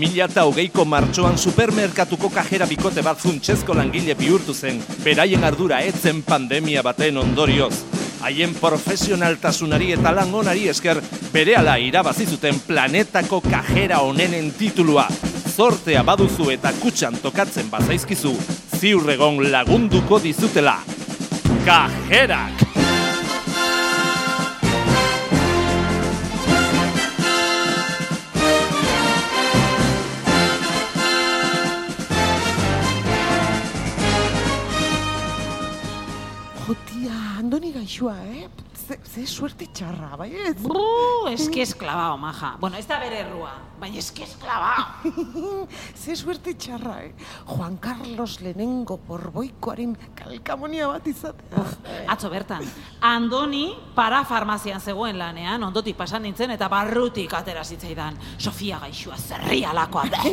2008ko martxoan supermerkatuko kajera bikote bat funtsezko langile bihurtu zen, beraien ardura etzen pandemia baten ondorioz. Haien profesionaltasunari eta langonari esker berehala irabazi zuten planetako kajera onenen titulua. Zortea baduzu eta kutxan tokatzen bazaizkizu, ziurregon lagunduko dizutela. Kajerak! Andoni gaixua, eh? Ze, ze suerte txarra, bai ez? Bru, eski esklabao, maja. Bueno, ez da bere errua, baina eski esklabao. ze suerte txarra, eh? Juan Carlos Lehenengo borboikoaren kalkamonia bat izatea. Atzo bertan, Andoni para farmazian zegoen lanean, ondotik pasan nintzen eta barrutik atera zitzaidan. Sofia gaixua zerri alakoa da.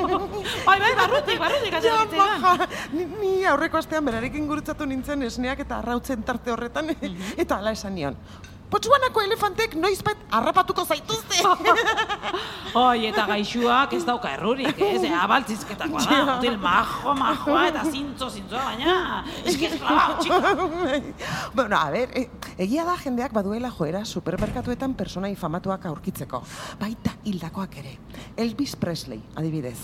bai, bai, barrutik, barrutik atera zitzaidan. maja, ni, ni aurreko astean berarekin gurutzatu nintzen esneak eta arrautzen tarte horretan, eta ala esan nion. Potsuanako elefantek noizbait harrapatuko zaituzte. Oi, eta gaixuak ez dauka errurik, ez? Ea baltzizketakoa da, mutil majo, majoa eta zintzo, zintzoa, baina eski esklabao, txika. bueno, a ver, e, egia da jendeak baduela joera supermerkatuetan persona infamatuak aurkitzeko. Baita hildakoak ere. Elvis Presley, adibidez.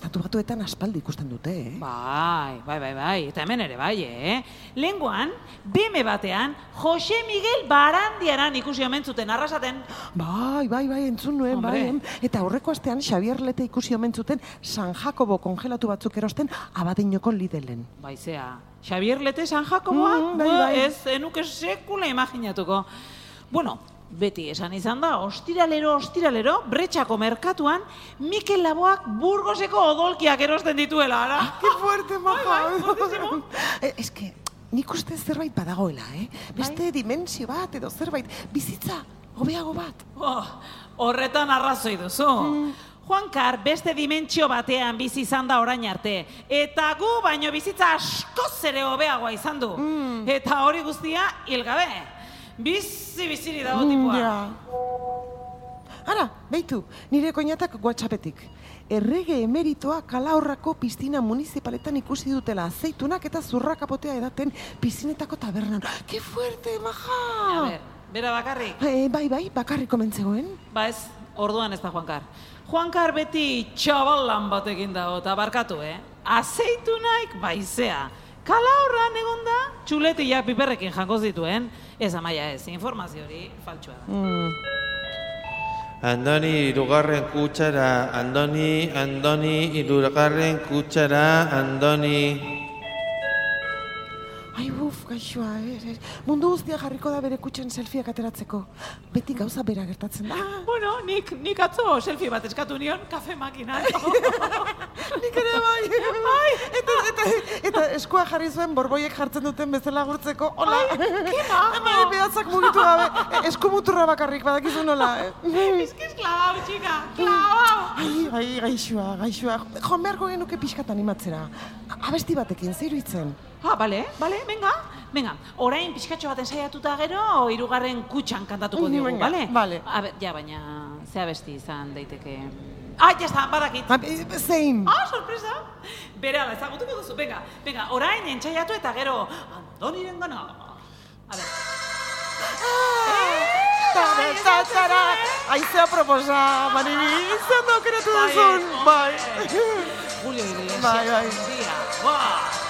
Estatu batuetan aspaldi ikusten dute, eh? Bai, bai, bai, bai, eta hemen ere bai, eh? Lenguan, bime batean, Jose Miguel Barandiaran ikusi omen zuten arrasaten. Bai, bai, bai, entzun nuen, Hombre. bai. Eta aurreko astean Xavier Lete ikusi omen zuten San Jacobo kongelatu batzuk erosten abadinoko lidelen. Baizea, Xavier Lete San Jacoboa? Mm, bai, Ba, bai. Ez, enuke sekula imaginatuko. Bueno, beti esan izan da, ostiralero, ostiralero, bretxako merkatuan, Mikel Laboak burgoseko odolkiak erosten dituela, ara? Qué fuerte, maja. bai, fuertísimo. Eh, es que, nik uste zerbait badagoela, eh? Beste dimensio bat edo zerbait, bizitza, hobeago bat. Oh, horretan arrazoi duzu. Juan Kar beste dimentsio batean bizi izan da orain arte. Eta gu baino bizitza askoz ere hobeagoa izan du. Eta hori guztia hilgabe. Bizi biziri dago tipua. Mm, ja. Ara, beitu, nire koinatak WhatsAppetik. Errege emeritoa kalahorrako piztina municipaletan ikusi dutela azeitunak eta zurrakapotea edaten pizinetako tabernan. Que fuerte, A maja! ber, bera bakarrik. Eh, bai, bai, bakarrik komentzegoen. Ba ez, orduan ez da Juan Kar. Juan Kar beti txabalan batekin dago, eta barkatu, eh? Azeitunaik baizea. Kala horran egon da, txuletia piperrekin jango zituen. Ez amaia ez, informazio hori faltsua da. Mm. Andoni irugarren kutsara, Andoni, Andoni irugarren kutsara, Andoni. Ai, buf, gaixoa, eh? eh, Mundu guztia jarriko da bere kutxen selfieak ateratzeko. Beti gauza bera gertatzen da. Bueno, nik, nik atzo selfie bat eskatu nion, kafe makinan. Nik ere bai. bai. Eta, eta, eta eskua jarri zuen borboiek jartzen duten bezala gurtzeko. Hola. Ai, Bai, behatzak mugitu gabe. E, Eskumuturra bakarrik badakizu nola. es clavao, chica, clavao. Ai, ai, gaixoa, gaixoa. Joan beharko genuke pixkat animatzera. Abesti batekin, zeiru itzen. Ah, bale, bale, venga, venga. Orain pixkatxo baten saiatuta gero, hirugarren kutxan kantatuko Mm, diogu, venga, bale? bale. A ber, ja, baina, ze abesti izan daiteke... Ah, ya está, badakit. Ah, e, Zein? Ah, sorpresa! Bere ala ezagutuko duzu, venga, venga, orain entxaiatu eta gero, Antoniren gana. A ber, tara, tara. Aizea proposa, Maribi. Zer da aukeratu Bai, duzun? eh, Bai. Julio Iglesias. Bai, bai. Dia,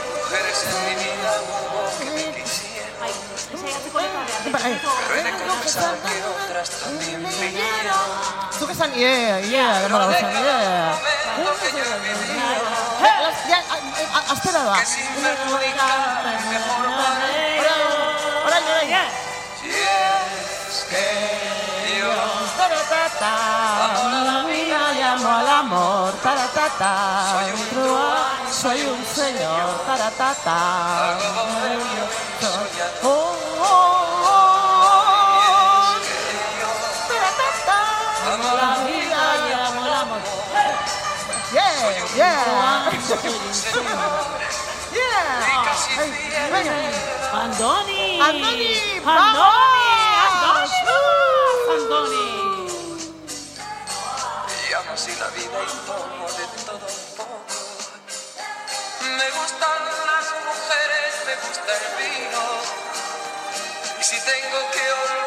Zuke-san, yeah, yeah, yeah. Ya, astera da. Si que yo ta ta ta, amo la vida y amo el amor, ta. Soy un señor, taratata. Oh, oh, oh. Taratata. Amo la vida y amo el amor. Yeah, yeah. Yeah. casi Ay, fiel. venga. Andoni. Andoni, Andoni. Si tengo que